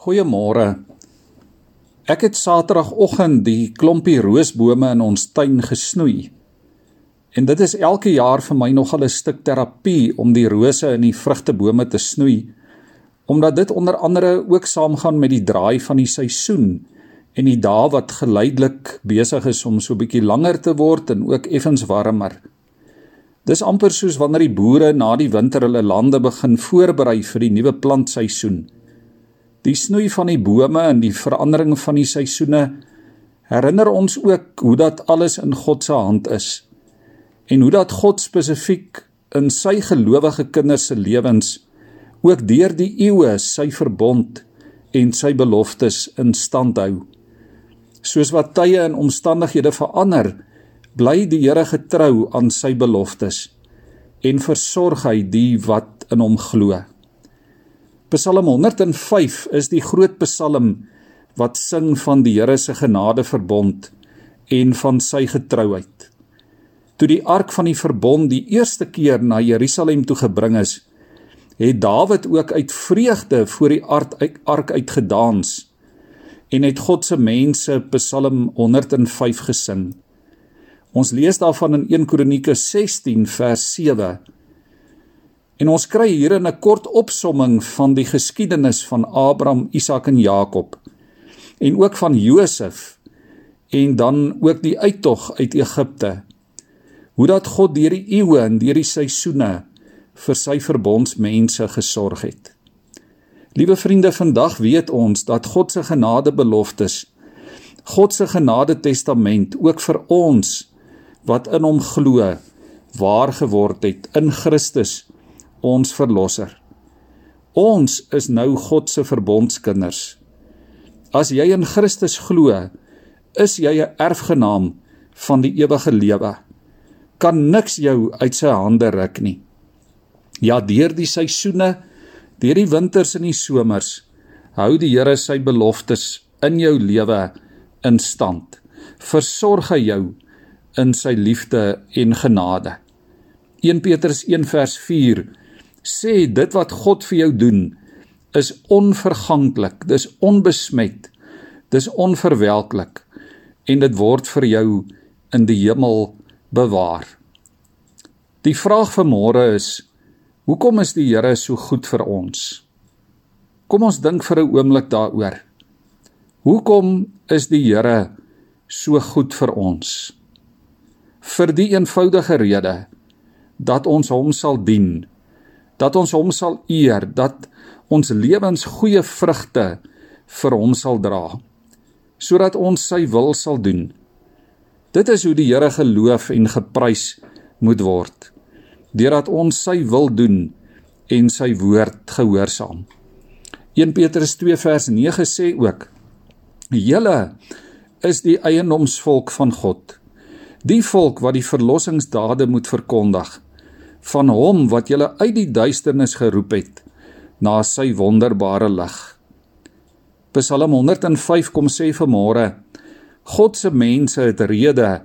Goeiemôre. Ek het Saterdagoggend die klompie roosbome in ons tuin gesnoei. En dit is elke jaar vir my nogal 'n stuk terapie om die rose in die vrugtebome te snoei, omdat dit onder andere ook saamgaan met die draai van die seisoen en die dae wat geleidelik besig is om so bietjie langer te word en ook effens warmer. Dis amper soos wanneer die boere na die winter hulle lande begin voorberei vir die nuwe plantseisoen. Die snoei van die bome en die verandering van die seisoene herinner ons ook hoe dat alles in God se hand is en hoe dat God spesifiek in sy gelowige kinders se lewens ook deur die eeue sy verbond en sy beloftes in stand hou. Soos wat tye en omstandighede verander, bly die Here getrou aan sy beloftes en versorg hy die wat in hom glo. Psalm 105 is die groot psalm wat sing van die Here se genade verbond en van sy getrouheid. Toe die ark van die verbond die eerste keer na Jerusalem toe gebring is, het Dawid ook uit vreugde voor die ark uitgedans en het God se mense Psalm 105 gesing. Ons lees daarvan in 1 Kronieke 16 vers 7. En ons kry hier 'n kort opsomming van die geskiedenis van Abraham, Isak en Jakob en ook van Josef en dan ook die uittog uit Egipte. Hoe dat God deur die eeue en deur die seisoene vir sy verbondsmense gesorg het. Liewe vriende, vandag weet ons dat God se genadebeloftes, God se genade testament ook vir ons wat in hom glo, waar geword het in Christus ons verlosser. Ons is nou God se verbondskinders. As jy in Christus glo, is jy 'n erfgenaam van die ewige lewe. Kan niks jou uit sy hande ruk nie. Ja, deur die seisoene, deur die winters en die somers, hou die Here sy beloftes in jou lewe in stand. Versorg hy jou in sy liefde en genade. 1 Petrus 1 vers sê dit wat God vir jou doen is onverganklik, dis onbesmet, dis onverwelklik en dit word vir jou in die hemel bewaar. Die vraag vir môre is: Hoekom is die Here so goed vir ons? Kom ons dink vir 'n oomblik daaroor. Hoekom is die Here so goed vir ons? Vir die eenvoudige rede dat ons hom sal dien dat ons hom sal eer, dat ons lewens goeie vrugte vir hom sal dra, sodat ons sy wil sal doen. Dit is hoe die Here geloof en geprys moet word, deurdat ons sy wil doen en sy woord gehoorsaam. 1 Petrus 2 vers 9 sê ook: "Julle is die eiendomsvolk van God, die volk wat die verlossingsdade moet verkondig." Van hom wat julle uit die duisternis geroep het na sy wonderbare lig. Psalm 105 kom sê vanmôre God se mense het rede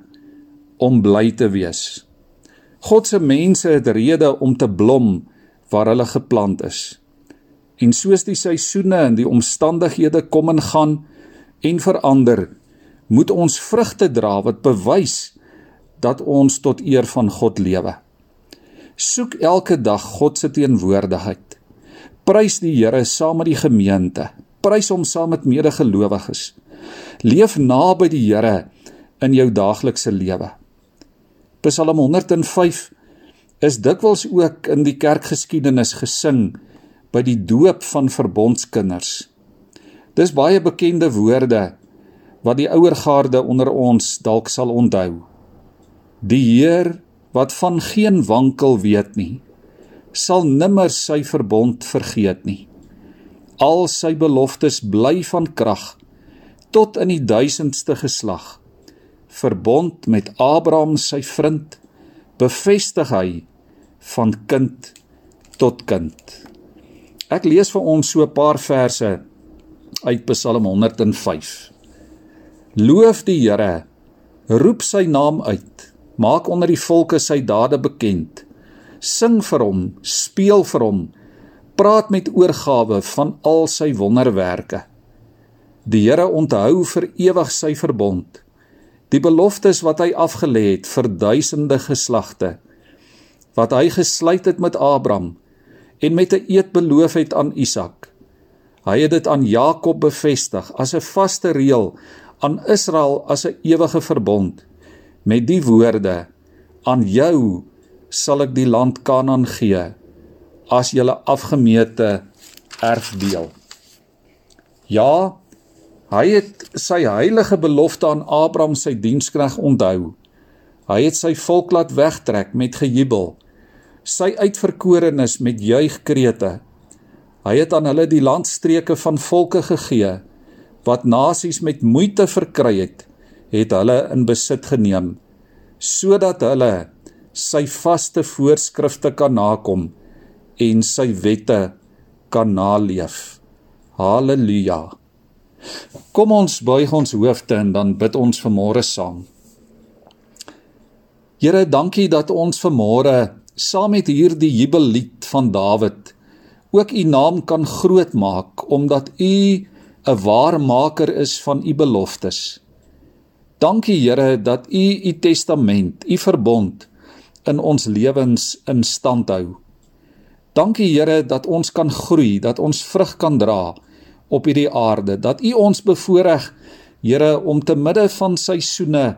om bly te wees. God se mense het rede om te blom waar hulle geplant is. En soos die seisoene en die omstandighede kom en gaan en verander, moet ons vrugte dra wat bewys dat ons tot eer van God lewe. Soek elke dag God se teenwoordigheid. Prys die Here saam met die gemeente. Prys hom saam met medegelowiges. Leef naby die Here in jou daaglikse lewe. Psalm 105 is dikwels ook in die kerkgeskiedenis gesing by die doop van verbondskinders. Dis baie bekende woorde wat die ouer garde onder ons dalk sal onthou. Die Heer wat van geen wankel weet nie, sal nimmer sy verbond vergeet nie. Al sy beloftes bly van krag tot in die duisendste geslag. Verbond met Abraham sy vriend bevestig hy van kind tot kind. Ek lees vir ons so 'n paar verse uit Psalm 105. Loof die Here, roep sy naam uit Maak onder die volke sy dade bekend. Sing vir hom, speel vir hom. praat met oorgawe van al sy wonderwerke. Die Here onthou vir ewig sy verbond, die beloftes wat hy afgelê het vir duisende geslagte, wat hy gesluit het met Abraham en met 'n eed beloof het aan Isak. Hy het dit aan Jakob bevestig as 'n vaste reël, aan Israel as 'n ewige verbond met die woorde: Aan jou sal ek die land Kanaan gee as julle afgemeete erfdeel. Ja, hy het sy heilige belofte aan Abraham sy dienskneg onthou. Hy het sy volk laat wegtrek met gejubel, sy uitverkorenes met juigkrete. Hy het aan hulle die landstreke van volke gegee wat nasies met moeite verkry het, het hulle in besit geneem sodat hulle sy vaste voorskrifte kan nakom en sy wette kan naleef. Halleluja. Kom ons buig ons hoofde en dan bid ons vanmôre saam. Here, dankie dat ons vanmôre saam met hierdie jubellied van Dawid ook u naam kan grootmaak omdat u 'n waarmaker is van u beloftes. Dankie Here dat u u testament, u verbond in ons lewens in stand hou. Dankie Here dat ons kan groei, dat ons vrug kan dra op hierdie aarde, dat U ons bevoorreg Here om te midde van seisoene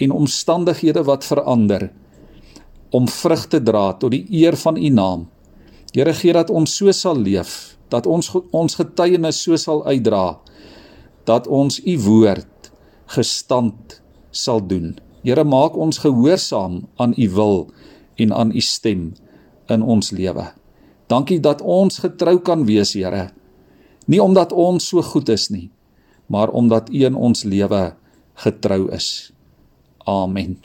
en omstandighede wat verander om vrug te dra tot die eer van U naam. Here gee dat ons so sal leef, dat ons ons getuienis so sal uitdra dat ons U woord gestand sal doen. Here maak ons gehoorsaam aan U wil en aan U stem in ons lewe. Dankie dat ons getrou kan wees, Here. Nie omdat ons so goed is nie, maar omdat U in ons lewe getrou is. Amen.